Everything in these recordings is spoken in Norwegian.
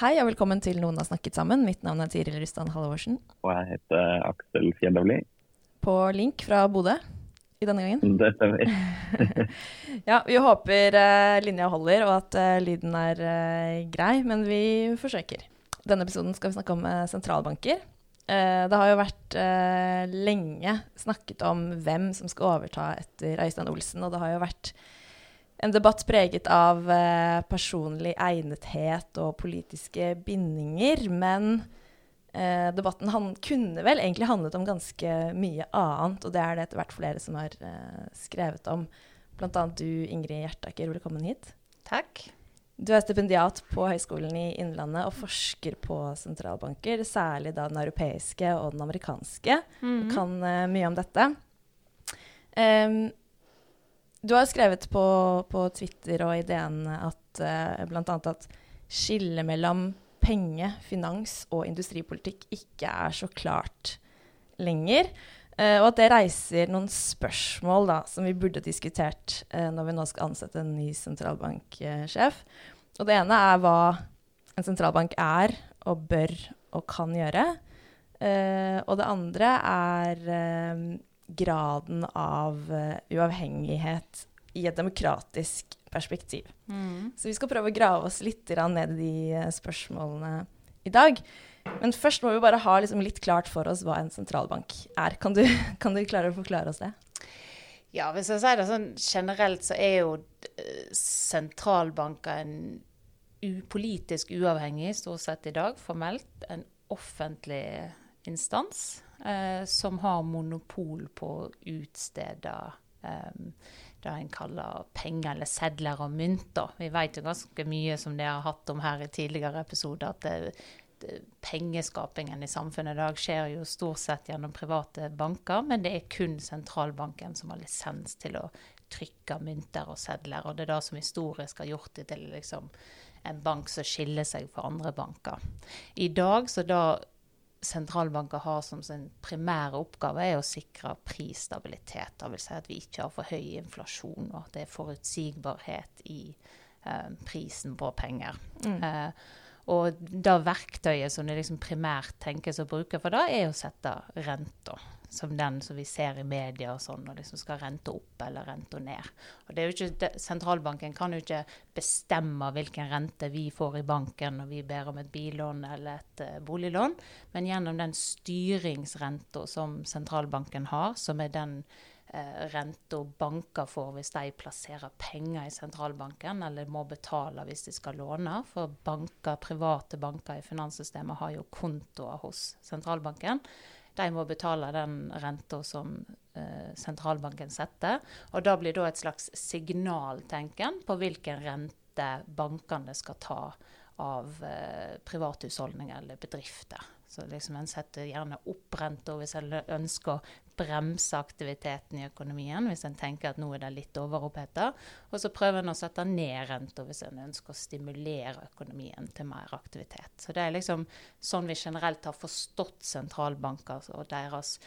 Hei og velkommen til Noen har snakket sammen. Mitt navn er Tiril Rustan Halvorsen. Og jeg heter Aksel Fjellavli. På link fra Bodø i denne gangen. Det stemmer. Ja, vi håper eh, linja holder og at eh, lyden er eh, grei, men vi forsøker. Denne episoden skal vi snakke om sentralbanker. Det har jo vært lenge snakket om hvem som skal overta etter Øystein Olsen, og det har jo vært en debatt preget av eh, personlig egnethet og politiske bindinger, men eh, debatten han, kunne vel egentlig handlet om ganske mye annet, og det er det etter hvert flere som har eh, skrevet om. Annet du, Ingrid Hjertaker, velkommen hit. Takk. Du er stipendiat på Høgskolen i Innlandet og forsker på sentralbanker, særlig da den europeiske og den amerikanske. Mhm. og Kan eh, mye om dette. Em, du har skrevet på, på Twitter og i at uh, bl.a. at skillet mellom penge, finans og industripolitikk ikke er så klart lenger. eh, og at det reiser noen spørsmål da, som vi burde diskutert eh, når vi nå skal ansette en ny sentralbanksjef. Og det ene er hva en sentralbank er og bør og kan gjøre. Eh, og det andre er eh, graden av eh, uavhengighet i et demokratisk perspektiv. Mm. Så vi skal prøve å grave oss litt ned i de eh, spørsmålene i dag. Men først må vi bare ha liksom litt klart for oss hva en sentralbank er. Kan du, kan du klare å forklare oss det? Ja, hvis jeg sier det sånn generelt, så er jo eh, sentralbanker en upolitisk uavhengig, stort sett i dag, formelt, en offentlig instans eh, som har monopol på å utstede eh, det en kaller penger eller sedler og mynter. Vi vet jo ganske mye som dere har hatt om her i tidligere episoder, at det, det, pengeskapingen i samfunnet i dag skjer jo stort sett gjennom private banker, men det er kun sentralbanken som har lisens til å trykke mynter og sedler. Og det er det som historisk har gjort det til liksom, en bank som skiller seg fra andre banker. I dag så da sentralbanker har som sin primære oppgave, er å sikre prisstabilitet. Dvs. si at vi ikke har for høy inflasjon, og at det er forutsigbarhet i eh, prisen på penger. Eh, og det verktøyet som det liksom primært tenkes å bruke for det, er å sette renta. Som den som vi ser i media og sånn, og liksom skal rente opp eller rente ned. Og det er jo ikke, Sentralbanken kan jo ikke bestemme hvilken rente vi får i banken når vi ber om et billån eller et eh, boliglån, men gjennom den styringsrenta som sentralbanken har, som er den eh, renta banker får hvis de plasserer penger i sentralbanken, eller må betale hvis de skal låne. For banker, private banker i finanssystemet har jo kontoer hos sentralbanken. De må betale den renta som eh, sentralbanken setter. Og da blir da et slags signal, tenken, på hvilken rente bankene skal ta av eh, privathusholdninger eller bedrifter. Så liksom en setter gjerne opp renta hvis en ønsker å bremse aktiviteten i økonomien, hvis en tenker at nå er det litt overoppheta. Og så prøver en å sette ned renta hvis en ønsker å stimulere økonomien til mer aktivitet. Så det er liksom sånn vi generelt har forstått sentralbanker og deres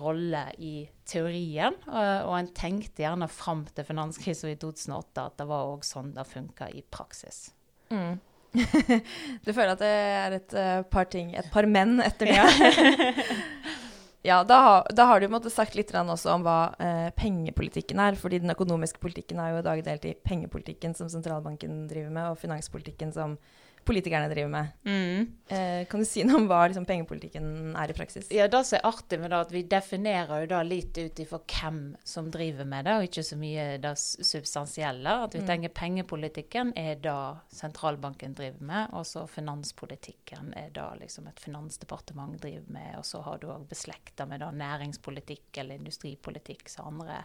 rolle i teorien. Og, og en tenkte gjerne fram til finanskrisen i 2008 at det var òg sånn det funka i praksis. Mm. du føler at det er et eh, par ting, et par menn etter det? Ja, da, har- da har du på sagt litt også om hva eh, pengepolitikken er. fordi den økonomiske politikken er jo i dag delt i pengepolitikken som sentralbanken driver med, og finanspolitikken som politikerne driver med. Eh, kan du si noe om hva liksom, pengepolitikken er i praksis? Ja, det som er artig med det, at vi definerer jo da litt ut ifra hvem som driver med det, og ikke så mye det substansielle. At vi Mm. tenker pengepolitikken er det sentralbanken driver med, og så finanspolitikken er det liksom et finansdepartement driver med, og så har du òg beslekta med da næringspolitikk eller industripolitikk som andre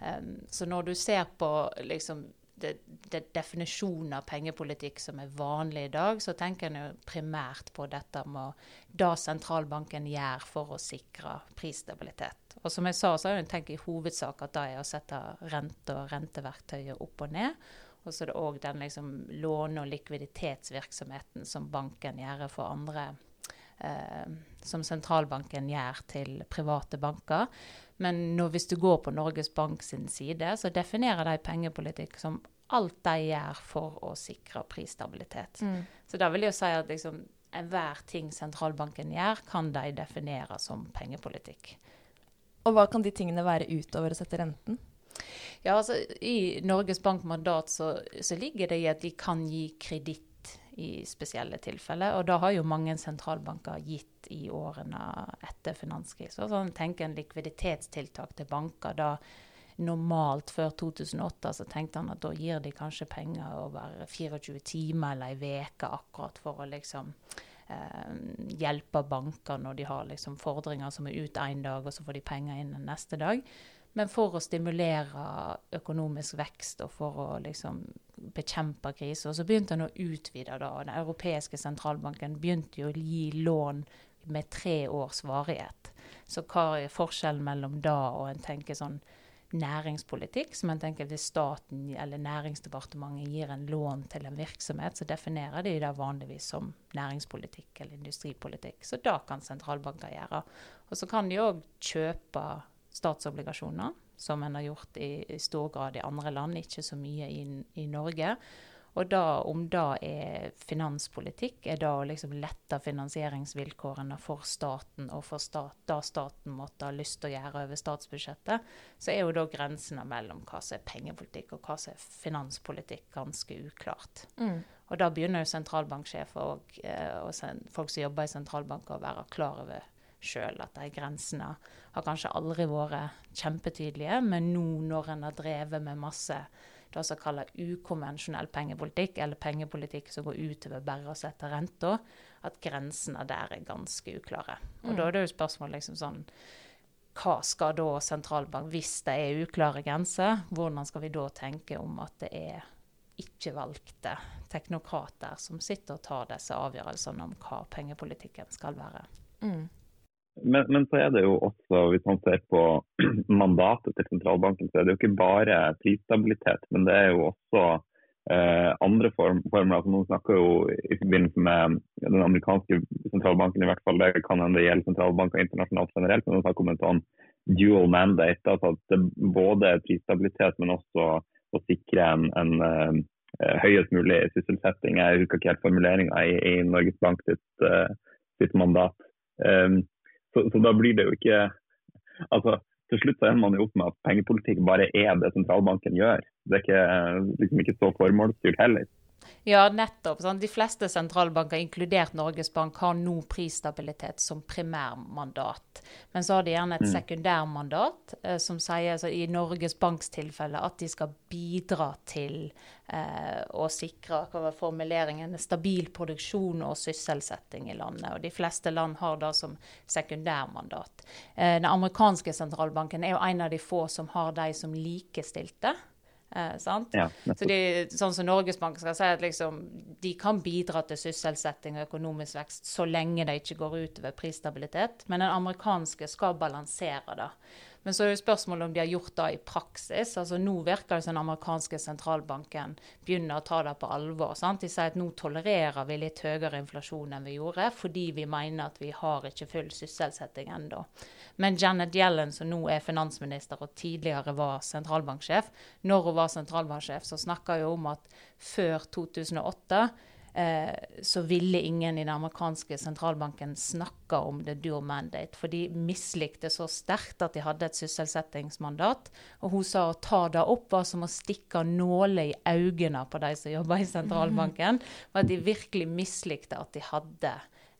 Um, så når du ser på liksom det, de definisjonen av pengepolitikk som er vanlig i dag, så tenker en jo primært på dette med hva sentralbanken gjør for å sikre prisstabilitet. Og som jeg sa, så har en tenkt i hovedsak at det er å sette rente og renteverktøyet opp og ned. Og så er det òg den liksom låne- og likviditetsvirksomheten som banken gjør for andre eh, Som sentralbanken gjør til private banker. Men når, hvis du går på Norges Bank sin side, så definerer de pengepolitikk som alt de gjør for å sikre prisstabilitet. Mm. Så da vil jeg jo si at liksom, enhver ting sentralbanken gjør, kan de definere som pengepolitikk. Og hva kan de tingene være utover å sette renten? Ja, altså I Norges bankmandat så, så ligger det i at de kan gi kreditt i spesielle tilfeller. Og da har jo mange sentralbanker gitt i årene etter finanskrisen. Sånn, tenk en likviditetstiltak til banker. da Normalt før 2008 så tenkte han at da gir de kanskje penger over 24 timer eller ei uke akkurat for å liksom eh, hjelpe banker når de har liksom fordringer som er ut én dag, og så får de penger inn neste dag. Men for å stimulere økonomisk vekst og for å liksom bekjempe kriser. Så begynte han å utvide. da, Den europeiske sentralbanken begynte jo å gi lån med tre års varighet. Så hva er forskjellen mellom da og en tenker sånn næringspolitikk, som man tenker hvis staten eller Næringsdepartementet gir en lån til en virksomhet, så definerer de det vanligvis som næringspolitikk eller industripolitikk. Så da kan sentralbanker gjøre. Og så kan de òg kjøpe statsobligasjoner, som en har gjort i, i, stor grad i andre land, ikke så mye i, i Norge. Og da, om det er finanspolitikk, er det å liksom lette finansieringsvilkårene for staten og for stat, det staten måtte ha lyst til å gjøre over statsbudsjettet, så er jo da grensene mellom hva som er pengepolitikk og hva som er finanspolitikk, ganske uklart. Mm. Og da begynner jo sentralbanksjefer og, eh, og sen, folk som jobber i sentralbanker, å være klar over sjøl at de grensene har kanskje aldri vært kjempetydelige, men nå når en har drevet med masse det som kalles ukonvensjonell pengepolitikk, eller pengepolitikk som går utover bare å sette renta, at grensene der er ganske uklare. Og mm. da er det jo spørsmål liksom sånn hva skal da sentralbank, hvis det er uklare grenser, hvordan skal vi da tenke om at det er ikke valgte teknokrater som sitter og tar disse avgjørelsene om hva pengepolitikken skal være. Mm. Men, men, så er det jo også, hvis man ser på mandatet til sentralbanken, så er det jo ikke bare prisstabilitet, men det er jo også eh, andre form, former. altså Noen snakker jo i forbindelse med den amerikanske sentralbanken, i hvert fall det kan hende det gjelder sentralbanker internasjonalt generelt, men man snakker om en sånn dual mandate. altså At det både er prisstabilitet, men også å sikre en, en uh, høyest mulig sysselsetting. Jeg husker ikke helt formuleringa i, i Norges Bank sitt, uh, sitt mandat. Um, så, så, da blir det jo ikke altså, Til slutt så ender man jo opp med at pengepolitikk bare er det sentralbanken gjør. Det er ikke, liksom ikke så formålsstyrt heller. Ja, nettopp. Sant? De fleste sentralbanker, inkludert Norges Bank, har nå prisstabilitet som primærmandat. Men så har de gjerne et mm. sekundærmandat eh, som sier altså, i Norges Banks tilfelle at de skal bidra til eh, å sikre hva var formuleringen, stabil produksjon og sysselsetting i landet. Og De fleste land har det som sekundærmandat. Eh, den amerikanske sentralbanken er jo en av de få som har de som likestilte. Eh, ja, så de, sånn som Norges Bank skal si at liksom, de kan bidra til sysselsetting og økonomisk vekst så lenge det ikke går utover prisstabilitet. Men den amerikanske skal balansere det. Men så er det spørsmålet om de har gjort det i praksis. Altså Nå virker det som den amerikanske sentralbanken begynner å ta det på alvor. Sant? De sier at nå tolererer vi litt høyere inflasjon enn vi gjorde, fordi vi mener at vi har ikke full sysselsetting ennå. Men Janet Yellen, som nå er finansminister og tidligere var sentralbanksjef, når hun var sentralbanksjef, så snakka hun om at før 2008 eh, så ville ingen i den amerikanske sentralbanken snakke om the dual mandate. For de mislikte så sterkt at de hadde et sysselsettingsmandat. Og hun sa å ta det opp var som å stikke nåler i øynene på de som jobber i sentralbanken. Og at de virkelig mislikte at de hadde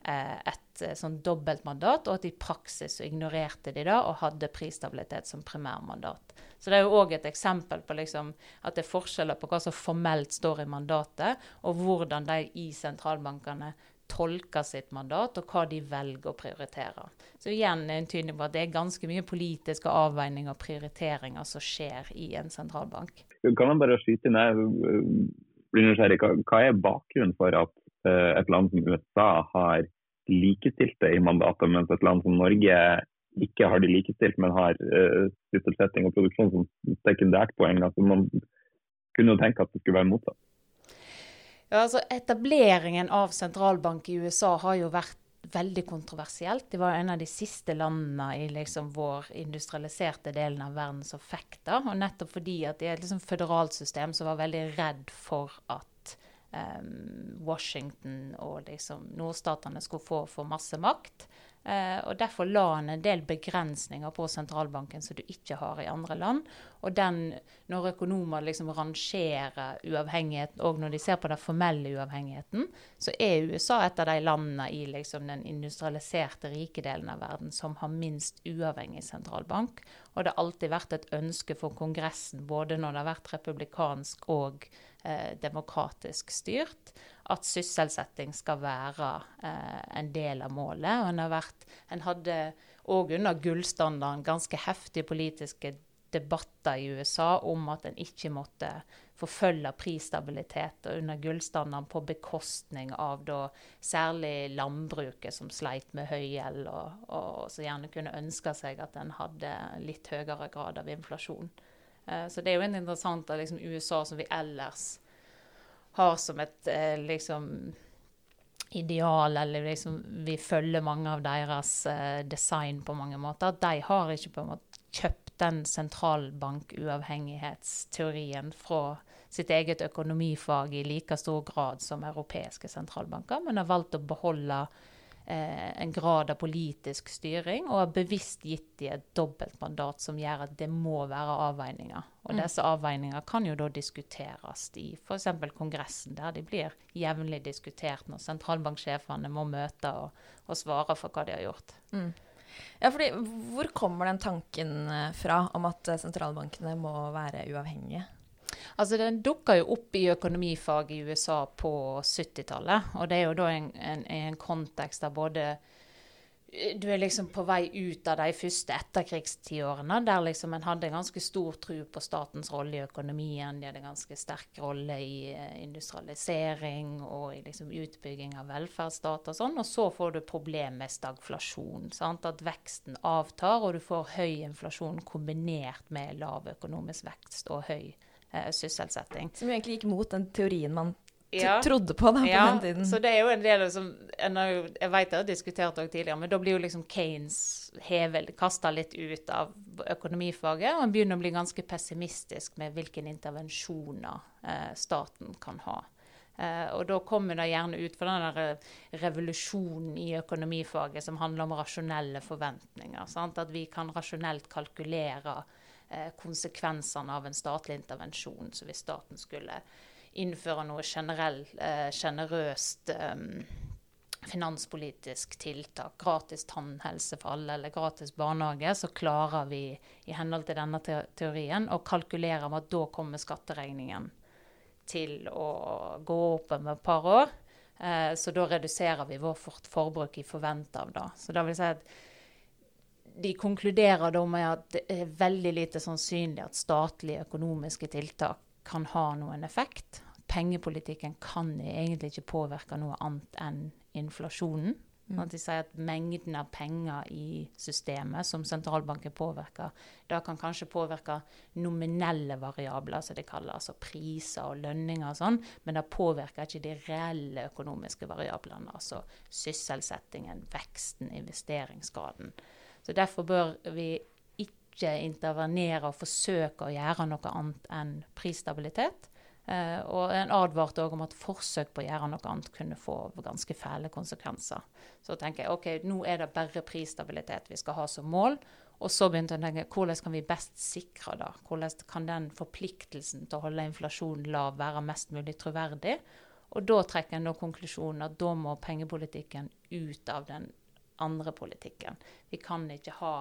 eh, et eh, sånn dobbeltmandat, og at i praksis så ignorerte de det og hadde prisstabilitet som primærmandat. Så det er jo òg et eksempel på liksom, at det er forskjeller på hva som formelt står i mandatet, og hvordan de i sentralbankene tolker sitt mandat, og hva de velger å prioritere. Så igjen er en tydelig på at det er ganske mye politiske avveininger og prioriteringer som skjer i en sentralbank. Kan man bare skyte inn, nysgjerrig, Hva er bakgrunnen for at eh, et land som USA har likestilte i mandatet, mens et land som Norge ikke har de likestilt, men har uh, sysselsetting og produksjon som sekundært poeng? Altså man kunne jo tenke at det skulle være motsatt. Ja, altså Etableringen av sentralbank i USA har jo vært veldig kontroversielt. Det var en av de siste landene i liksom vår industrialiserte delen av verden som fikk det. Og nettopp fordi at det er et liksom føderalt system som var veldig redd for at um, Washington og liksom nordstatene skulle få for masse makt. Eh, og Derfor la han en del begrensninger på sentralbanken som du ikke har i andre land. Og den, når økonomer liksom rangerer uavhengighet, og når de ser på den formelle uavhengigheten, så er USA et av de landene i liksom den industrialiserte rike delen av verden som har minst uavhengig sentralbank. Og det har alltid vært et ønske for Kongressen, både når det har vært republikansk og eh, demokratisk styrt, at sysselsetting skal være eh, en del av målet. Og en, har vært, en hadde òg under gullstandarden ganske heftige politiske debatter i USA om at en ikke måtte forfølge prisstabilitet under gullstandarden på bekostning av da særlig landbruket, som sleit med høy gjeld, og, og som gjerne kunne ønske seg at en hadde litt høyere grad av inflasjon. Eh, så det er jo interessant at liksom USA, som vi ellers har som et eh, liksom ideal, eller liksom vi følger mange av deres eh, design på mange måter. De har ikke på en måte kjøpt den sentralbankuavhengighetsteorien fra sitt eget økonomifag i like stor grad som europeiske sentralbanker, men har valgt å beholde eh, en grad av politisk styring, og har bevisst gitt de et dobbeltmandat som gjør at det må være avveininger. Og mm. disse avveininger kan jo da diskuteres i f.eks. Kongressen, der de blir jevnlig diskutert når sentralbanksjefene må møte og, og svare for hva de har gjort. Mm. Ja, fordi Hvor kommer den tanken eh, fra om at eh, sentralbankene må være uavhengige? Altså, Den dukka jo opp i økonomifag i USA på 70-tallet. Og det er jo da en, en, en kontekst der både du er liksom på vei ut av de første etterkrigstiårene, der liksom en hadde ganske stor tro på statens rolle i økonomien. De hadde ganske sterk rolle i eh, industrialisering og i liksom utbygging av velferdsstat og sånn. Og så får du problem med stagflasjon. Sant? At veksten avtar, og du får høy inflasjon kombinert med lav økonomisk vekst og høy eh, sysselsetting. Som jo egentlig gikk mot den teorien man ja. trodde på da, på ja, den tiden. Så det er jo en del som Jeg, jeg vet jeg har diskutert det tidligere, men da blir jo liksom Kanes kasta litt ut av økonomifaget, og en begynner å bli ganske pessimistisk med hvilke intervensjoner eh, staten kan ha. Eh, og da kommer det gjerne ut fra den der revolusjonen i økonomifaget som handler om rasjonelle forventninger. Sant? At vi kan rasjonelt kalkulere eh, konsekvensene av en statlig intervensjon. Så hvis staten skulle innføre noe sjenerøst eh, finanspolitisk tiltak, gratis tannhelse for alle eller gratis barnehage, så klarer vi i henhold til denne teorien å kalkulere med at da kommer skatteregningen til å gå opp om et par år. Eh, så da reduserer vi vårt forbruk i forvente av det. Så det vil si at de konkluderer da med at det er veldig lite sannsynlig at statlige økonomiske tiltak kan ha noen effekt. Pengepolitikken kan egentlig ikke påvirke noe annet enn inflasjonen. Mm. At de sier at mengden av penger i systemet som sentralbanken påvirker, da kan kanskje påvirke nominelle variabler, som det kalles, altså priser og lønninger og sånn, men det påvirker ikke de reelle økonomiske variablene, altså sysselsettingen, veksten, investeringsgraden. Så derfor bør vi ikke intervenere og forsøke å gjøre noe annet enn prisstabilitet. Uh, og en advarte òg om at forsøk på å gjøre noe annet kunne få ganske fæle konsekvenser. Så tenker jeg ok, nå er det bare prisstabilitet vi skal ha som mål. Og så begynte jeg å tenke hvordan kan vi best sikre det? Hvordan kan den forpliktelsen til å holde inflasjonen lav være mest mulig troverdig? Og da trekker en da konklusjonen at da må pengepolitikken ut av den andre politikken. Vi kan ikke ha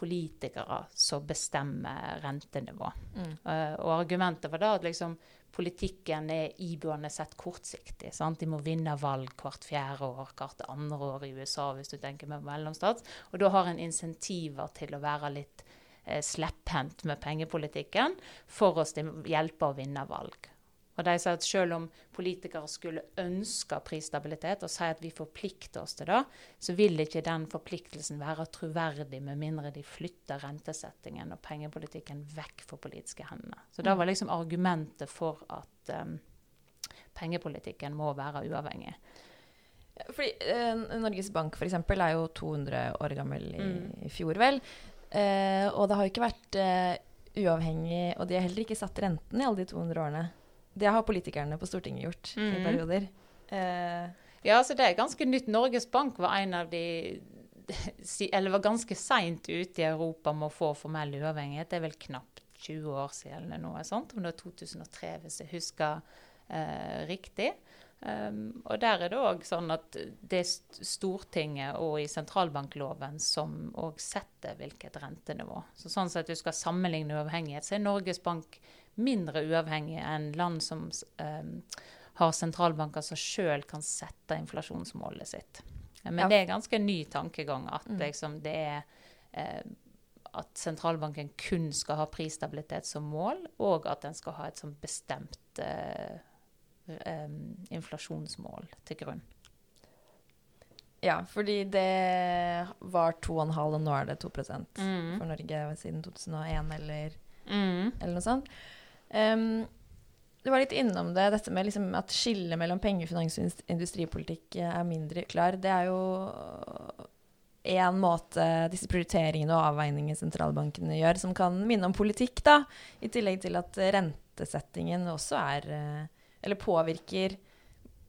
politikere som bestemmer rentenivå. Mm. Uh, og argumentet var da at liksom, politikken er iboende sett kortsiktig. Sant? De må vinne valg hvert fjerde år, hvert andre år i USA, hvis du tenker med mellomstats. Og da har en insentiver til å være litt eh, slepphendt med pengepolitikken for å hjelpe å vinne valg. Og de sier at selv om politikere skulle ønske prisstabilitet og si at vi forplikter oss til det, så vil ikke den forpliktelsen være troverdig med mindre de flytter rentesettingen og pengepolitikken vekk fra politiske hender. Så det var liksom argumentet for at um, pengepolitikken må være uavhengig. Fordi eh, Norges Bank eksempel, er jo 200 år gammel i, Mm. i fjor, vel. Eh, og det har jo ikke vært eh, uavhengig Og de har heller ikke satt renten i alle de 200 årene. Det har politikerne på Stortinget gjort i Mhm. perioder. Eh, Ja, så det er ganske nytt. Norges Bank var en av de Eller var ganske seint ute i Europa med å få formell uavhengighet. Det er vel knapt 20 år siden eller noe sånt. Om det er 2003, hvis jeg husker eh, riktig. Um, og der er det òg sånn at det er Stortinget og i sentralbankloven som òg setter hvilket rentenivå. Så sånn sett du skal sammenligne uavhengighet, så er Norges Bank mindre uavhengig enn land som um, har sentralbanker som sjøl kan sette inflasjonsmålet sitt. Men Ja. det er ganske ny tankegang at Mm. liksom det er eh, at sentralbanken kun skal ha prisstabilitet som mål, og at den skal ha et sånn bestemt eh, em, inflasjonsmål til grunn. ja, fordi det var 2,5, og nå er det 2 Mm. for Norge siden 2001, eller Mm. eller noe sånt. Um, du var litt innom det, dette med liksom at skillet mellom pengefinans og industripolitikk eh, er mindre klar. Det er jo én måte disse prioriteringene og avveiningene sentralbankene gjør, som kan minne om politikk, da. I tillegg til at rentesettingen også er eh, Eller påvirker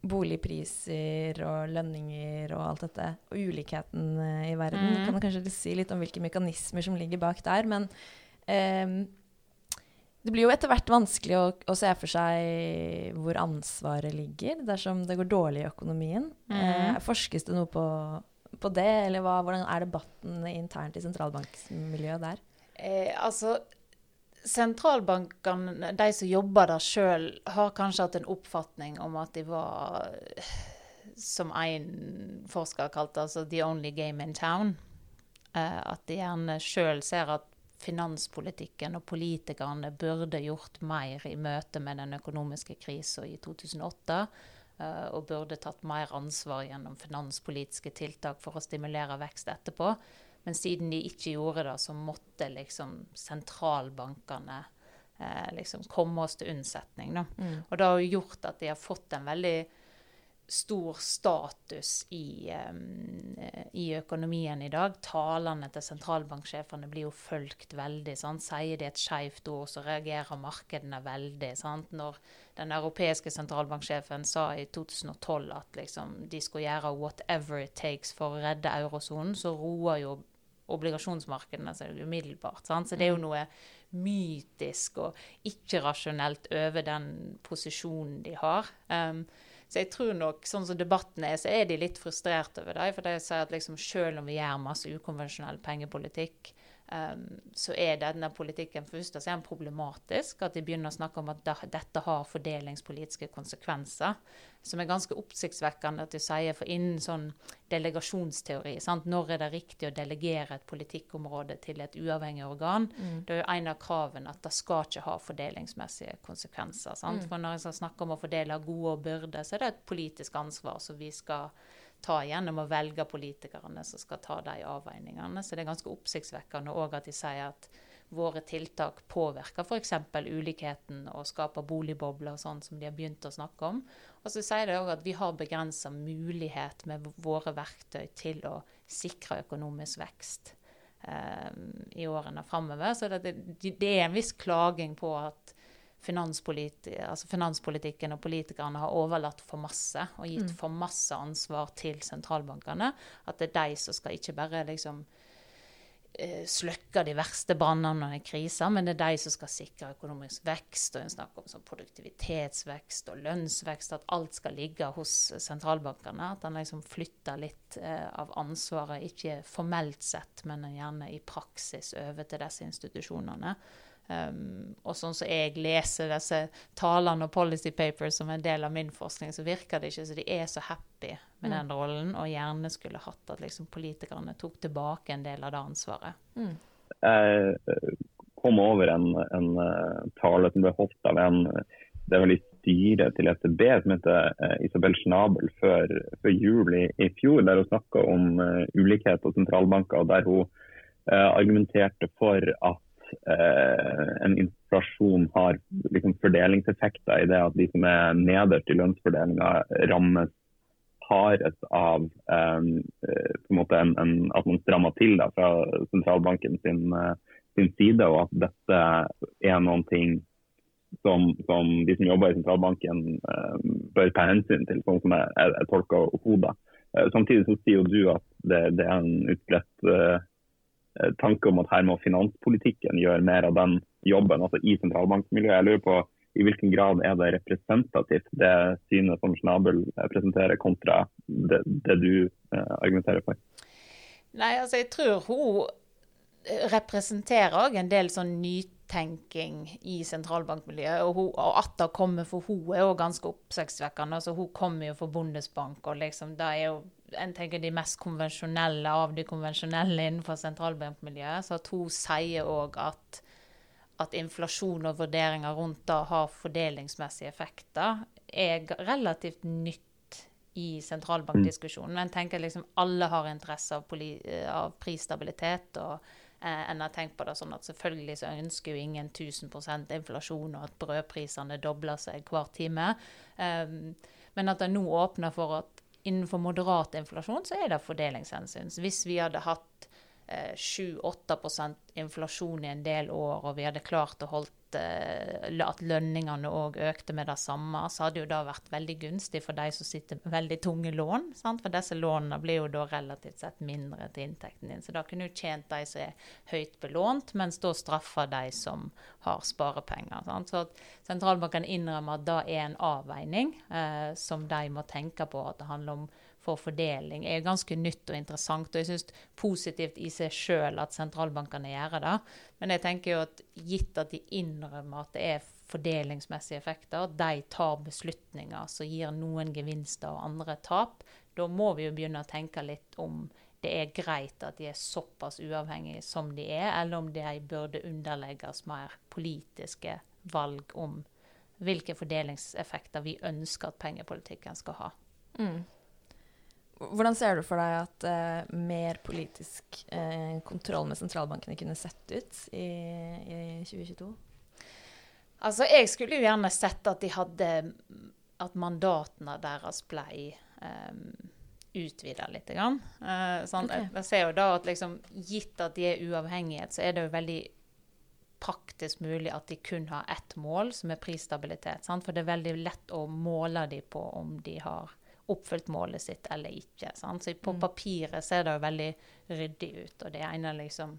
boligpriser og lønninger og alt dette. Og ulikheten eh, i verden. Mm. Kan du kanskje si litt om hvilke mekanismer som ligger bak der. Men Ehm, det blir jo etter hvert vanskelig å, å se for seg hvor ansvaret ligger dersom det går dårlig i økonomien. Mm. Eh, forskes det noe på, på det, eller hva, hvordan er debatten internt i sentralbanksmiljøet der? Eh, altså, sentralbankene, de som jobber der sjøl, har kanskje hatt en oppfatning om at de var, som en forsker kalte altså 'the only game in town'. Eh, at de gjerne sjøl ser at finanspolitikken og politikerne burde gjort mer i møte med den økonomiske krisen i 2008. eh, og burde tatt mer ansvar gjennom finanspolitiske tiltak for å stimulere vekst etterpå. Men siden de ikke gjorde det, så måtte liksom sentralbankene eh, liksom komme oss til unnsetning. Da. Og det har gjort at de har fått en veldig stor status i, eh, i økonomien i dag. Talene til sentralbanksjefene blir jo fulgt veldig. Sant? Sier de et skeivt ord, så reagerer markedene veldig. Sant? Når den europeiske sentralbanksjefen sa i 2012 at liksom, de skulle gjøre 'whatever it takes' for å redde eurosonen, så roer jo obligasjonsmarkedene seg umiddelbart. Sant? Så det er jo noe mytisk og ikke-rasjonelt over den posisjonen de har. Um, så jeg tror nok, sånn som debatten er, så er de litt frustrert over det. For de sier at liksom, selv om vi gjør masse ukonvensjonell pengepolitikk, um, så er denne politikken først og fremst problematisk. At de begynner å snakke om at da, dette har fordelingspolitiske konsekvenser. Som er ganske oppsiktsvekkende at de sier, for innen sånn delegasjonsteori sant? Når er det riktig å delegere et politikkområde til et uavhengig organ? Det er jo en av kravene at det skal ikke ha fordelingsmessige konsekvenser. Sant? For når en skal snakke om å fordele gode og byrder, så er det et politisk ansvar som vi skal ta gjennom å velge politikerne som skal ta de avveiningene. Så det er ganske oppsiktsvekkende òg at de sier at våre tiltak påvirker f.eks. ulikheten og skaper boligbobler, sånn som de har begynt å snakke om. Og så sier de òg at vi har begrensa mulighet med våre verktøy til å sikre økonomisk vekst eh, i årene framover. Så det, det, er en viss klaging på at altså finanspolitikken og politikerne har overlatt for masse og gitt for masse ansvar til sentralbankene. At det er de som skal ikke bare liksom eh, slukke de verste brannene er kriser, men det er de som skal sikre økonomisk vekst. og En snakker om sånn produktivitetsvekst og lønnsvekst, at alt skal ligge hos sentralbankene. At en liksom flytter litt eh, av ansvaret, ikke formelt sett, men gjerne i praksis over til disse institusjonene. Um, og sånn som jeg leser disse talene og policy papers som en del av min forskning, så virker det ikke som de er så happy med mm. den rollen, og gjerne skulle hatt at liksom, politikerne tok tilbake en del av det ansvaret. Mm. Jeg eh, kom over en, en, eh, tale som ble holdt av en det er litt styret til ECB som heter uh, Isabel Schnabel før, før jul i, i, fjor, der hun snakka om uh, ulikhet og sentralbanker, og der hun uh, argumenterte for at eh, en inflasjon har liksom, fordelingseffekter i det at de som er nederst i lønnsfordelinga, rammes hardest av eh, på en måte en, en, at man strammer til da, fra sentralbanken sin, eh, sin, side, og at dette er noen ting som, som de som jobber i sentralbanken eh, bør ta hensyn til, sånn som jeg, jeg, tolker hodet. Eh, samtidig så sier jo du at det, det er en utbredt Eh, tanke om at her må finanspolitikken gjøre mer av den jobben, altså i sentralbankmiljøet. Jeg lurer på i hvilken grad er det representativt, det synet som Schnabel presenterer, kontra det, det du eh, argumenterer for? Nei, altså jeg tror hun representerer òg en del sånn nytenking i sentralbankmiljøet. Og, hun, og at det kommer for hun er òg ganske oppsiktsvekkende. Altså, hun kommer jo fra Bondesbank, og liksom, det er jo en tenker de mest konvensjonelle av de konvensjonelle innenfor sentralbankmiljøet. Så at hun sier òg at, at, inflasjon og vurderinger rundt det har fordelingsmessige effekter, er relativt nytt i sentralbankdiskusjonen. Men jeg tenker liksom alle har interesse av, av prisstabilitet. og eh, en har tenkt på det sånn at Selvfølgelig så ønsker jo ingen 1000 inflasjon og at brødprisene dobler seg hver time. Um, men at det nå åpner for at innenfor moderat inflasjon så er det fordelingshensyn. Så hvis vi hadde hatt eh, 7-8 inflasjon i en del år, og vi hadde klart å holde Eh, at lønningene òg økte med det samme, så hadde jo det vært veldig gunstig for de som sitter med veldig tunge lån. Sant? For disse lånene blir jo da relativt sett mindre til inntekten din. Så da kunne du tjent de som er høyt belånt, mens da straffer de som har sparepenger. Sant? Så sentralbanken innrømmer at det er en avveining eh, som de må tenke på. At det handler om for fordeling er ganske nytt og interessant. Og jeg syns positivt i seg sjøl at sentralbankene gjør det. Men jeg tenker jo at gitt at de innrømmer at det er fordelingsmessige effekter, at de tar beslutninger som gir noen gevinster og andre tap, da må vi jo begynne å tenke litt om det er greit at de er såpass uavhengige som de er, eller om de burde underlegges mer politiske valg om hvilke fordelingseffekter vi ønsker at pengepolitikken skal ha. Mm. Hvordan ser du for deg at eh, mer politisk eh, kontroll med sentralbankene kunne sett ut i, i, 2022? Altså, jeg skulle jo gjerne sett at de hadde At mandatene deres ble um, utvida litt. Grann. Uh, sånn, okay. jeg, jeg, ser jo da at liksom, Gitt at de er uavhengighet, så er det jo veldig praktisk mulig at de kun har ett mål, som er prisstabilitet. Sant? For det er veldig lett å måle dem på om de har oppfylt målet sitt eller ikke. Sant? Så på mm. papiret ser det jo veldig ryddig ut. Og det ene liksom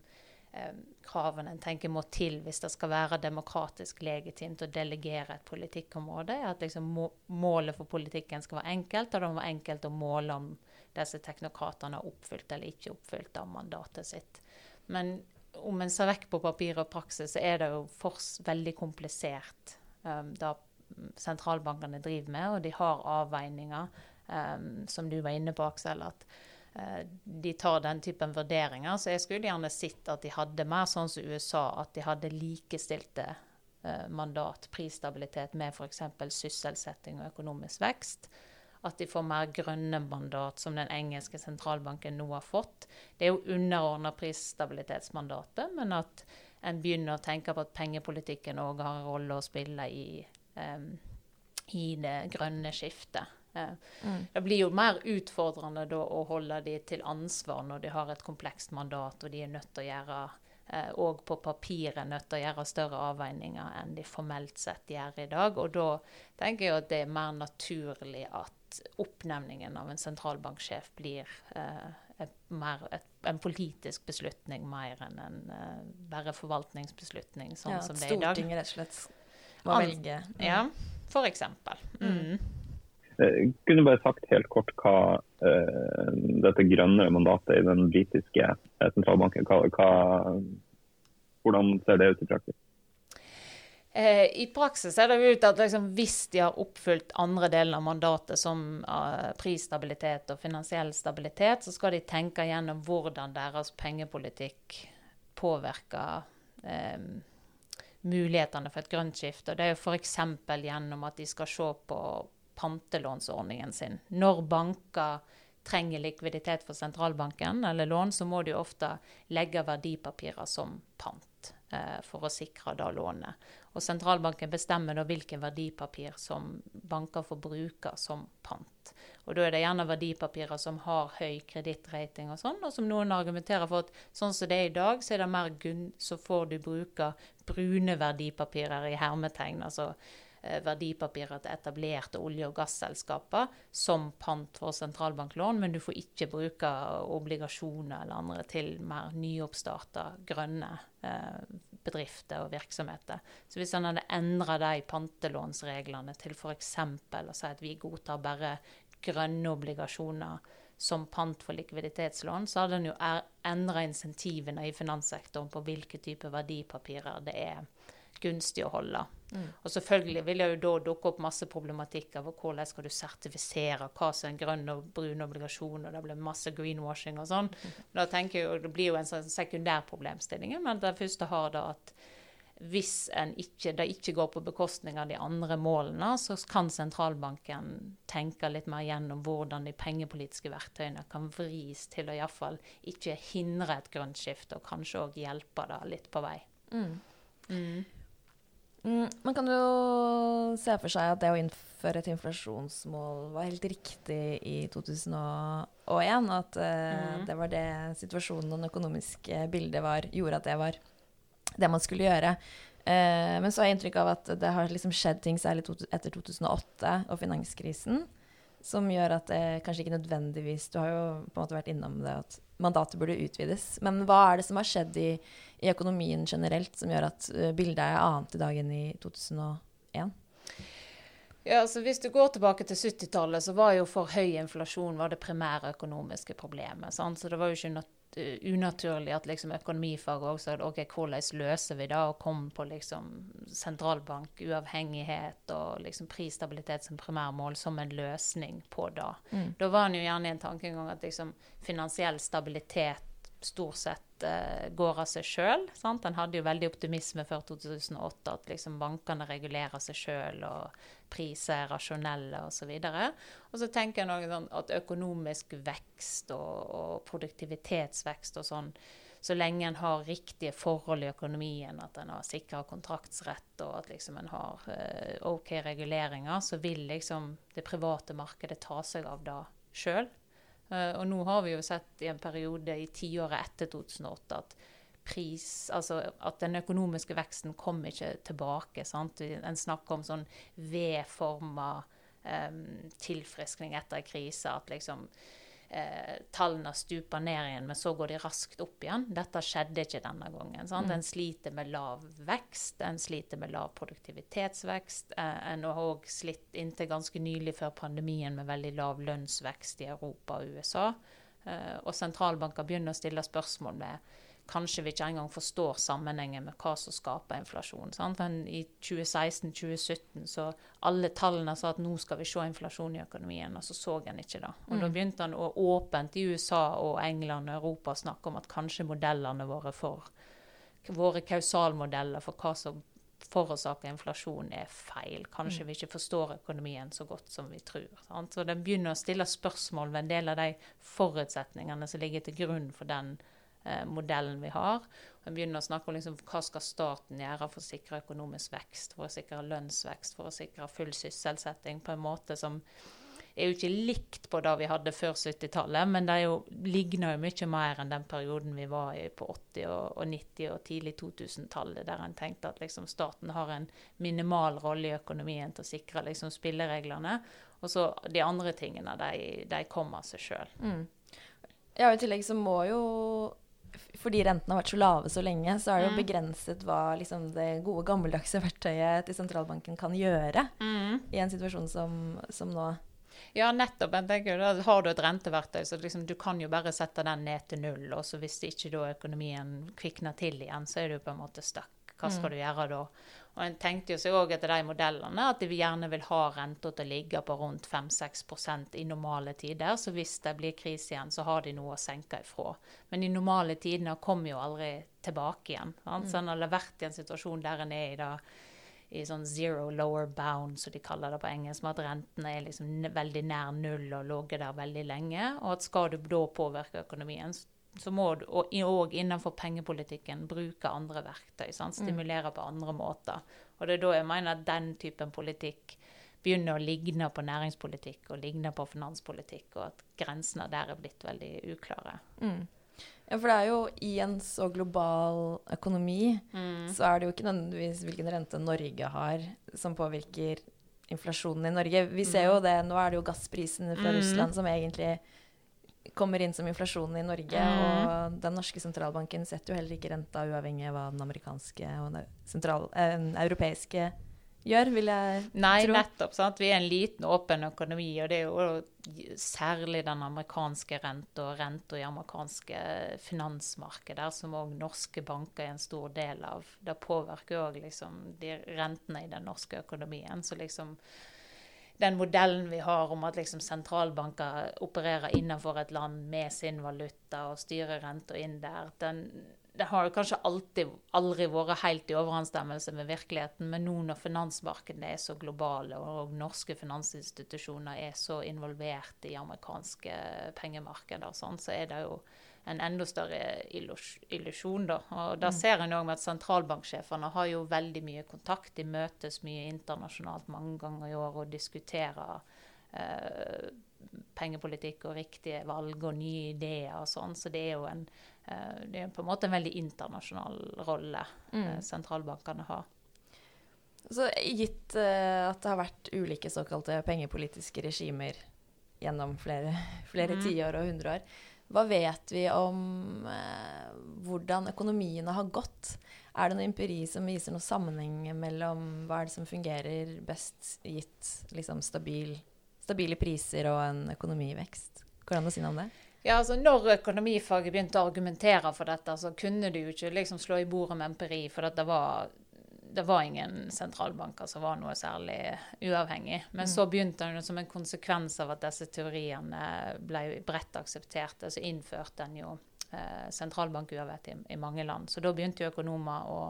eh, kravene en tenker må til hvis det skal være demokratisk legitimt å delegere et politikkområde, er at liksom må, målet for politikken skal være enkelt, og det må være enkelt å måle om disse teknokratene har oppfylt eller ikke oppfylt av mandatet sitt. Men om en ser vekk på papir og praksis, så er det jo fors veldig komplisert um, det sentralbankene driver med, og de har avveininger um, som du var inne på, Aksel, at uh, de tar den typen vurderinger. Så jeg skulle gjerne sett at de hadde mer sånn som USA, at de hadde likestilte uh, mandat, prisstabilitet, med f.eks. sysselsetting og økonomisk vekst. At de får mer grønne mandat, som den engelske sentralbanken nå har fått. Det er jo underordna prisstabilitetsmandatet, men at en begynner å tenke på at pengepolitikken òg har en rolle å spille i, um, i det grønne skiftet. Mm. Det blir jo mer utfordrende da å holde de til ansvar når de har et komplekst mandat, og de er nødt til å gjøre og eh, på papiret nødt til å gjøre større avveininger enn de formelt sett gjør i dag. Og da tenker jeg at det er mer naturlig at oppnevningen av en sentralbanksjef blir eh, mer, et, en politisk beslutning mer enn en eh, bare forvaltningsbeslutning, sånn ja, som det er i dag. Stortinget rett og slett må velge. Ja, for eksempel. Mm. Eh, Kunne bare sagt helt kort hva uh, dette grønne mandatet i den britiske eh, sentralbanken hva, hva, Hvordan ser det ut i praksis? I praksis ser det ut at liksom, hvis de har oppfylt andre delen av mandatet, som eh, prisstabilitet og finansiell stabilitet, så skal de tenke gjennom hvordan deres pengepolitikk påvirker eh, mulighetene for et grønt skifte. Det er jo f.eks. gjennom at de skal se på pantelånsordningen sin. Når banker trenger likviditet for sentralbanken eller lån, så må de ofte legge verdipapirer som pant eh, for å sikre da lånet. Og sentralbanken bestemmer da hvilke verdipapir som banker får bruke som pant. Og da er det gjerne verdipapirer som har høy kredittrating og sånn, og som noen argumenterer for at sånn som det er i dag, så er det mer gunn, så får du bruke brune verdipapirer i hermetegn. altså verdipapirer til etablerte olje- og gasselskaper som pant for sentralbanklån, men du får ikke bruke obligasjoner eller andre til mer nyoppstarta grønne eh, bedrifter og virksomheter. Så hvis en hadde endra de pantelånsreglene til f.eks. å si at vi godtar bare grønne obligasjoner som pant for likviditetslån, så hadde en jo endra insentivene i finanssektoren på hvilke typer verdipapirer det er gunstig å holde. Og selvfølgelig vil det jo da dukke opp masse problematikk av hvordan skal du sertifisere hva som er en grønn og brun obligasjon, og det blir masse greenwashing og sånn. Da tenker jeg Det blir jo en sånn sekundær problemstilling, men det første har da at hvis en ikke, det ikke går på bekostning av de andre målene, så kan sentralbanken tenke litt mer gjennom hvordan de pengepolitiske verktøyene kan vris til å iallfall ikke hindre et grønt skifte, og kanskje òg hjelpe det litt på vei. Mm. Mm. Mm, man kan jo se for seg at det å innføre et inflasjonsmål var helt riktig i 2001. At eh, Mhm. det var det situasjonen og det økonomiske bildet var, gjorde at det var det man skulle gjøre. Eh, men så har jeg inntrykk av at det har liksom skjedd ting særlig etter 2008 og finanskrisen som gjør at det kanskje ikke nødvendigvis Du har jo på en måte vært innom det at mandatet burde utvides. Men hva er det som har skjedd i, i økonomien generelt som gjør at eh, bildet er annet i dag enn i 2001? Ja, altså Hvis du går tilbake til 70-tallet, så var jo for høy inflasjon var det primære økonomiske problemet. Sant? Så det var jo ikke uh, unaturlig at liksom økonomifaget også sa ok, hvordan løser vi det, og kom på liksom sentralbank, uavhengighet og liksom prisstabilitet som primærmål som en løsning på det. Mm. Da var en jo gjerne i en tankegang at liksom finansiell stabilitet stort sett eh, går av seg sjøl. En hadde jo veldig optimisme før 2008, at liksom bankene regulerer seg sjøl, og priser er rasjonelle osv. Og så tenker jeg noe sånn at økonomisk vekst og, og produktivitetsvekst og sånn, så lenge en har riktige forhold i økonomien, at en har sikra kontraktsrett og at liksom en har eh, OK reguleringer, så vil liksom det private markedet ta seg av det sjøl. Uh, og nå har vi jo sett i en periode i tiåret etter 2008 at pris, altså at den økonomiske veksten kom ikke tilbake. sant? En snakker om sånn V-forma um, tilfriskning etter krise. At liksom eh, tallene stuper ned igjen, men så går de raskt opp igjen. Dette skjedde ikke denne gangen. sant? En sliter med lav vekst, en sliter med lav produktivitetsvekst. Eh, en har òg slitt inntil ganske nylig før pandemien med veldig lav lønnsvekst i Europa og USA. Eh, og sentralbanker begynner å stille spørsmål med Kanskje vi ikke engang forstår sammenhengen med hva som skaper inflasjon. Sant? Men I 2016-2017 så alle tallene sa at nå skal vi se inflasjon i økonomien, og så så en ikke det. Og Da begynte han å åpent i USA og England og Europa snakke om at kanskje modellene våre for våre kausalmodeller for hva som forårsaker inflasjon, er feil. Kanskje vi ikke forstår økonomien så godt som vi tror. Sant? Så Den begynner å stille spørsmål ved en del av de forutsetningene som ligger til grunn for den eh, modellen vi har. En begynner å snakke om liksom, hva skal staten gjøre for å sikre økonomisk vekst, for å sikre lønnsvekst, for å sikre full sysselsetting på en måte som er jo ikke likt på det vi hadde før 70-tallet, men det jo, ligner jo mye mer enn den perioden vi var i på 80- og, og 90- og tidlig 2000-tallet, der en tenkte at liksom, staten har en minimal rolle i økonomien til å sikre liksom, spillereglene. Og så de andre tingene, de, de kommer av seg sjøl. Mm. Ja, i tillegg så må jo fordi rentene har vært så lave så lenge, så er det jo Mm. begrenset hva liksom, det gode, gammeldagse verktøyet til sentralbanken kan gjøre i en situasjon som, som nå. Ja, nettopp. Tenker, da Har du et renteverktøy, så liksom, du kan jo bare sette den ned til null. Og så hvis ikke da økonomien kvikner til igjen, så er du på en måte stuck. Hva skal du gjøre da? Og En tenkte jo seg òg etter de modellene at de gjerne vil ha renta til å ligge på rundt 5-6% i normale tider. Så hvis det blir krise igjen, så har de noe å senke ifra. Men de normale tidene kommer jo aldri tilbake igjen. Sant? Så en har vært i en situasjon der en er i det i sånn zero lower bound, som de kaller det på engelsk, med at rentene er liksom veldig nær null og ligget der veldig lenge. Og at skal du da påvirke økonomien, s- så må du òg innenfor pengepolitikken bruke andre verktøy. Sant? Stimulere på andre måter. Og det er da jeg mener at den typen politikk begynner å ligne på næringspolitikk og ligne på finanspolitikk, og at grensene der er blitt veldig uklare. Ja, for det er jo i en så global økonomi, Mm. så er det jo ikke nødvendigvis hvilken rente Norge har som påvirker inflasjonen i Norge. Vi ser jo det, nå er det jo gassprisene fra Mm. Russland som egentlig kommer inn som inflasjonen i Norge. Mm. Og den norske sentralbanken setter jo heller ikke renta uavhengig av hva den amerikanske og den sentral, eh, europeiske gjør, vil jeg Nei, tro. nettopp. sant? Vi er en liten, åpen økonomi, og det er jo særlig den amerikanske renta og renta i amerikanske finansmarkeder, som òg norske banker er en stor del av. Det påvirker òg liksom de rentene i den norske økonomien. Så liksom den modellen vi har om at liksom sentralbanker opererer innenfor et land med sin valuta og styrer renta inn der, den, det har kanskje alltid, aldri vært helt i overensstemmelse med virkeligheten, men nå når finansmarkedene er så globale, og norske finansinstitusjoner er så involvert i amerikanske pengemarkeder, sånn, så er det jo en enda større illusjon. da. Og da ser en òg at sentralbanksjefene har jo veldig mye kontakt. De møtes mye internasjonalt mange ganger i år og diskuterer eh, pengepolitikk og riktige valg og nye ideer og sånn. Så det er jo en, eh, det er på en måte en veldig internasjonal rolle eh, sentralbankene har. Så gitt eh, at det har vært ulike såkalte pengepolitiske regimer gjennom flere, flere mm. tiår og hundre år, hva vet vi om eh, hvordan økonomiene har gått? Er det noe empiri som viser noen sammenheng mellom hva er det som fungerer best gitt liksom, stabil, stabile priser og en økonomivekst? Går det an å si noe om det? Ja, altså Når økonomifaget begynte å argumentere for dette, så kunne de jo ikke liksom slå i bordet med empiri, for det var, det var ingen sentralbanker som var noe særlig uavhengig. Men så begynte den som en konsekvens av at disse teoriene ble bredt aksepterte, så innførte en jo eh, sentralbankuavhengighet i, i mange land. Så da begynte jo økonomer å,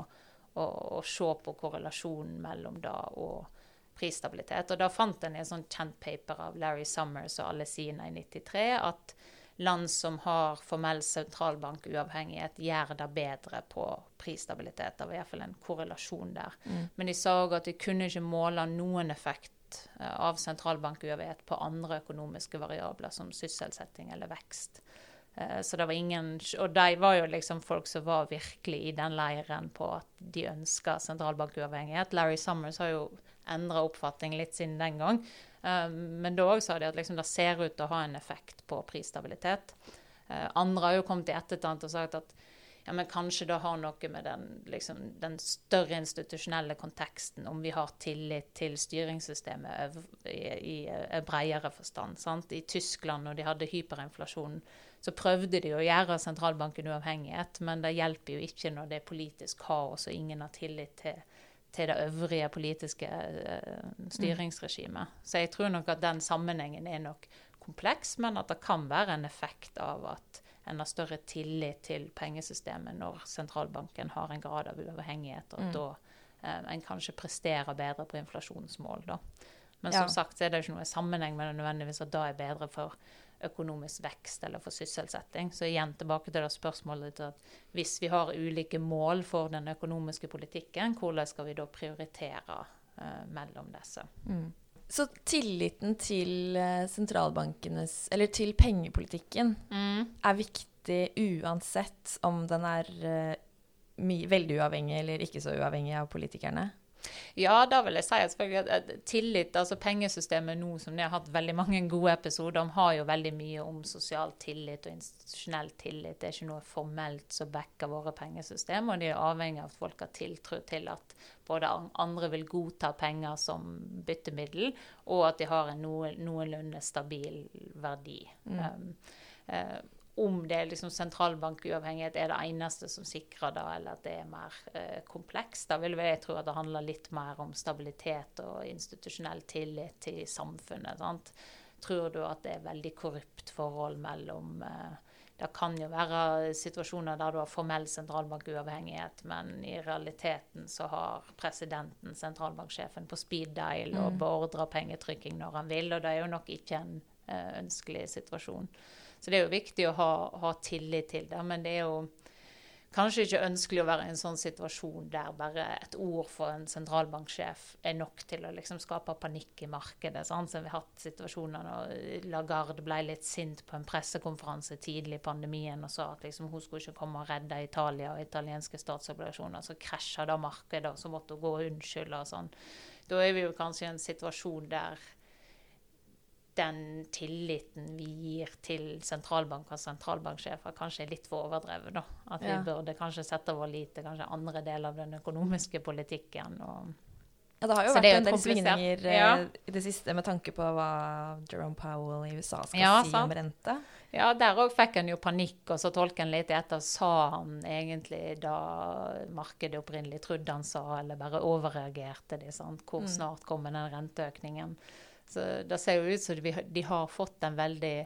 å, å se på korrelasjonen mellom det og prisstabilitet. Og da fant en i et sånt kjent paper av Larry Summers og Alesina i 93 at land som har formell sentralbankuavhengighet, gjør det bedre på prisstabilitet. Det var iallfall en korrelasjon der. Men de sa òg at de kunne ikke måle noen effekt eh, av sentralbankuavhengighet på andre økonomiske variabler, som sysselsetting eller vekst. Eh, Så det var ingen, Og de var jo liksom folk som var virkelig i den leiren på at de ønska sentralbankuavhengighet. Larry Summers har jo endra oppfatning litt siden den gang. Eh, Men da òg sa de at liksom det ser ut til å ha en effekt på prisstabilitet. Eh, Andre har jo kommet i etterkant og sagt at ja, men kanskje det har noe med den, liksom, den større institusjonelle konteksten, om vi har tillit til styringssystemet i, i, i bredere forstand. Sant? I Tyskland, når de hadde hyperinflasjon, så prøvde de å gjøre sentralbanken uavhengighet, men det hjelper jo ikke når det er politisk kaos og ingen har tillit til, til det øvrige politiske eh, styringsregimet. Så jeg tror nok at den sammenhengen er nok kompleks, men at det kan være en effekt av at en har større tillit til pengesystemet når sentralbanken har en grad av uavhengighet, og at da eh, en kanskje presterer bedre på inflasjonsmål. Da. Men som Ja. sagt så er det ikke noe sammenheng med det nødvendigvis at da er bedre for økonomisk vekst eller for sysselsetting. Så igjen tilbake til det spørsmålet ditt at hvis vi har ulike mål for den økonomiske politikken, hvordan skal vi da prioritere eh, mellom disse? Så tilliten til eh, sentralbankenes Eller til pengepolitikken er viktig uansett om den er uh, veldig uavhengig eller ikke så uavhengig av politikerne? Ja, da vil jeg si selvfølgelig at tillit, altså pengesystemet nå som det har hatt veldig mange gode episoder om, har jo veldig mye om sosial tillit og institusjonell tillit. Det er ikke noe formelt som backer våre pengesystem, og de er avhengig av at folk har tiltro til at både andre vil godta penger som byttemiddel, og at de har en noenlunde stabil verdi. Mm. Um, uh, om det er liksom sentralbankuavhengighet er det eneste som sikrer det, eller at det er mer eh, komplekst. Da vil jeg tro at det handler litt mer om stabilitet og institusjonell tillit til samfunnet. Sant? Tror du at det er veldig korrupt forhold mellom eh, Det kan jo være situasjoner der du har formell sentralbankuavhengighet, men i realiteten så har presidenten, sentralbanksjefen, på speed dial og mm. beordrer pengetrykking når han vil, og det er jo nok ikke en eh, ønskelig situasjon. Så det er jo viktig å ha, ha tillit til det. Men det er jo kanskje ikke ønskelig å være i en sånn situasjon der bare et ord for en sentralbanksjef er nok til å liksom skape panikk i markedet. Sant? Så vi har hatt situasjoner når Lagarde ble litt sint på en pressekonferanse tidlig i pandemien og sa at liksom hun skulle ikke komme og redde Italia og italienske statsobligasjoner. Så krasja da markedet, og så måtte hun gå og unnskylde og sånn. Da er vi jo kanskje i en situasjon der den tilliten vi gir til sentralbanker og sentralbanksjefer, kanskje er litt for overdrevet. da. At vi burde kanskje sette vår lit til kanskje andre deler av den økonomiske politikken. og ja, Det har jo vært en del svingninger ja. Eh, i det siste med tanke på hva Jerome Powell i USA skal ja, si om rente. Ja, der òg fikk han jo panikk, og så tolket han litt etter. Sa han egentlig da markedet opprinnelig trodde han sa, eller bare overreagerte de? Sant? Hvor mm. snart kommer den renteøkningen? Så det ser jo ut som de, de har fått en veldig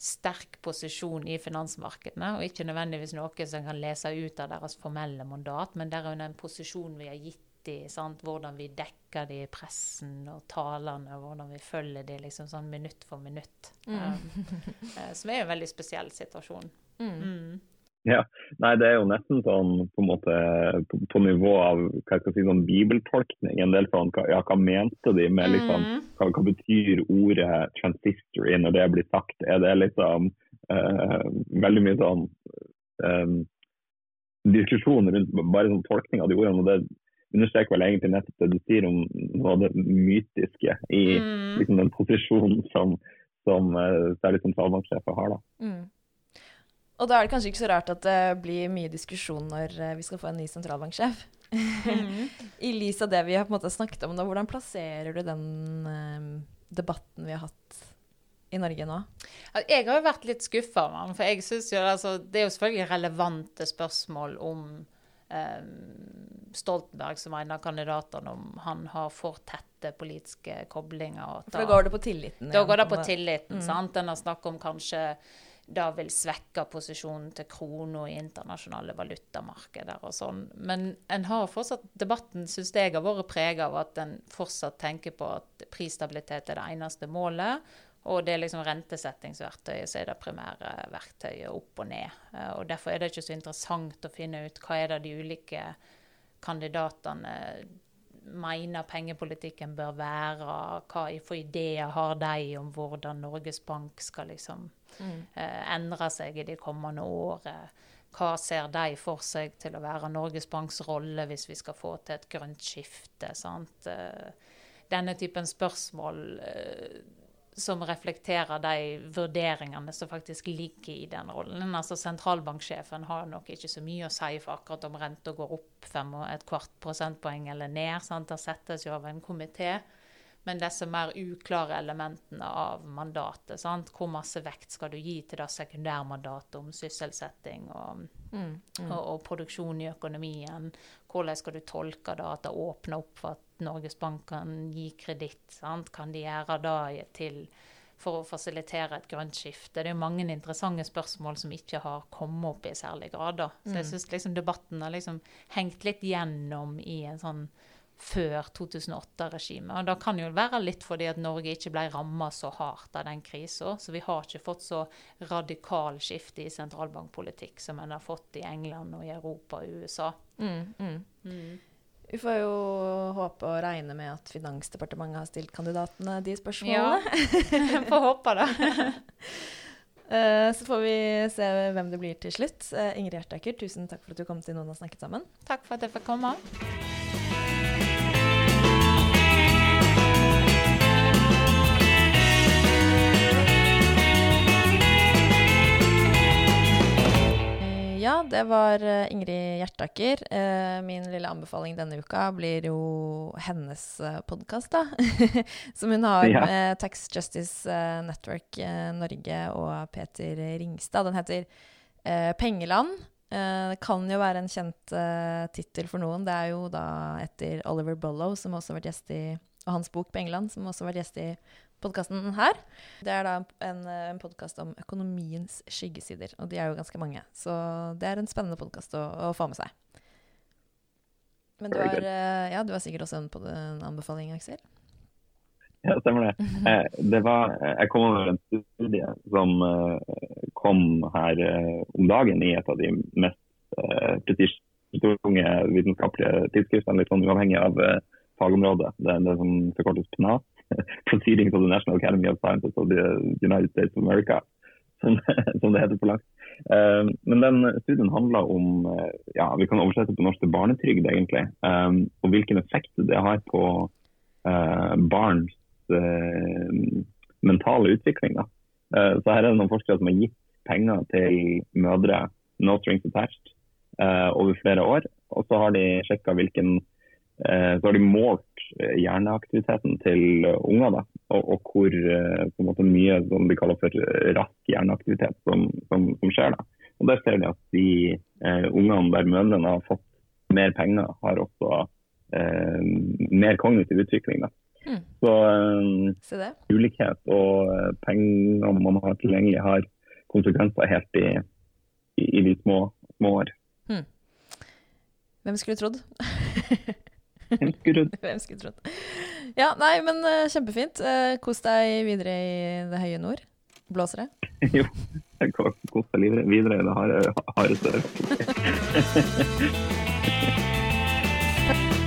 sterk posisjon i finansmarkedene, og ikke nødvendigvis noe som kan lese ut av deres formelle mandat, men det er jo en posisjon vi har gitt dem, hvordan vi dekker dem i pressen og talene, hvordan vi følger dem liksom sånn minutt for minutt. Mm. Um, eh, som er en veldig spesiell situasjon. Mm. Mm. Ja, nei Det er jo nesten sånn på en måte på, på nivå av hva skal si, sånn bibeltolkning. En del sånn, ja, Hva mente de med liksom, mm. hva, hva, betyr ordet 'transistory' når det blir sagt? Er det liksom uh, veldig mye sånn um, diskusjon rundt bare sånn tolkning av de ordene? og det understreker vel egentlig nettopp det du sier om noe av det mytiske i mm. liksom, den posisjonen som, som uh, særlig sentralbanksjefen har. da. Mm. Og da er det kanskje ikke så rart at det blir mye diskusjon når eh, vi skal få en ny sentralbanksjef. Mm. I lys av det vi har på en måte snakket om da, hvordan plasserer du den eh, debatten vi har hatt i Norge nå? Jeg har jo vært litt skuffa, for jeg synes jo altså, det er jo selvfølgelig relevante spørsmål om eh, Stoltenberg, som en av kandidatene, om han har for tette politiske koblinger. For da går det på tilliten? Da går det på tilliten. Mm. sant? En har snakket om kanskje det vil svekke posisjonen til krona i internasjonale valutamarkeder og sånn. Men en har fortsatt, debatten syns jeg har vært preget av at en fortsatt tenker på at prisstabilitet er det eneste målet. Og det er liksom rentesettingsverktøyet som er det primære verktøyet opp og ned. Eh, og Derfor er det ikke så interessant å finne ut hva er det de ulike kandidatene mener pengepolitikken bør være, hva for ideer har de om hvordan Norges Bank skal liksom mm. eh, endre seg i de kommende årene. Hva ser de for seg til å være Norges Banks rolle hvis vi skal få til et grønt skifte? Sant? Eh, denne typen spørsmål eh, som reflekterer de vurderingene som faktisk ligger i den rollen. Altså Sentralbanksjefen har nok ikke så mye å si for akkurat om renta går opp fem og et kvart prosentpoeng eller ned. Sant? Det settes jo av en komité. Men disse mer uklare elementene av mandatet. Sant? Hvor masse vekt skal du gi til det sekundærmandatet om sysselsetting og, mm, mm. Og, og, produksjon i økonomien? Hvordan skal du tolke det at det åpner opp for at Norges Bank kan gi kreditt? Kan de gjøre det til for å fasilitere et grønt skifte? Det er mange interessante spørsmål som ikke har kommet opp i særlig grad. Da. Så jeg mm. syns liksom debatten har liksom hengt litt gjennom i en sånn før 2008-regimet. Og Det kan jo være litt fordi at Norge ikke ble ramma så hardt av den krisa. Så vi har ikke fått så radikal skifte i sentralbankpolitikk som en har fått i England og i Europa og USA. Mm, mm. Mm. Vi får jo håpe og regne med at Finansdepartementet har stilt kandidatene de spørsmålene. Ja, får håpe det. uh, så får vi se hvem det blir til slutt. Uh, Ingrid Hjertaker, tusen takk for at du kom til Noen og snakket sammen. Takk for at jeg fikk komme. Det var eh, Ingrid Hjertaker. Eh, min lille anbefaling denne uka blir jo hennes podkast, da. Som hun har Ja. med Tax Justice eh, Network eh, Norge og Peter Ringstad. Den heter eh, Pengeland. Eh, det kan jo være en kjent uh, tittel for noen. Det er jo da etter Oliver Bollow, som også har vært gjest i Og hans bok 'Pengeland', som også har vært gjest i podkasten her. Det er da en, en podkast om økonomiens skyggesider, og de er jo ganske mange. Så det er en spennende podkast å, å få med seg. Men du har, eh, ja, du har sikkert også en, på en anbefaling, Aksel? Ja, stemmer det. Eh, det var, jeg kom over en studie som eh, kom her eh, om dagen i et av de mest eh, prestisjetunge vitenskapelige tidsskriftene, litt sånn uavhengig av eh, fagområdet. Det er det som forkortes PNAS, Proceedings of the National Academy of Sciences of the United States of America, som, som det heter på langt. Eh, men den studien handla om eh, ja, vi kan oversette på norsk til barnetrygd, egentlig. Um, og hvilken effekt det har på uh, barns mentale utvikling. Da. Så her er det noen forskere som har gitt penger til mødre, no strings attached, over flere år. Og så har de sjekka hvilken Så har de målt eh, hjerneaktiviteten til eh, unger, og, og hvor eh, måte mye som de kaller for eh, rask hjerneaktivitet som, som, som skjer. da. Og Der ser de at de eh, ungene der mødrene har fått mer penger, har også eh, mer kognitiv utvikling. Mm. Så eh, ulikhet og eh, penger man har tilgjengelig, har konsekvenser helt i, i, i de små, små år. Hvem skulle trodd? Hvem skulle trodd? Ja, nei, men eh, kjempefint. Eh, kos deg videre i det høye nord. Blåser det? jo, jeg kan kose meg videre i det harde sør.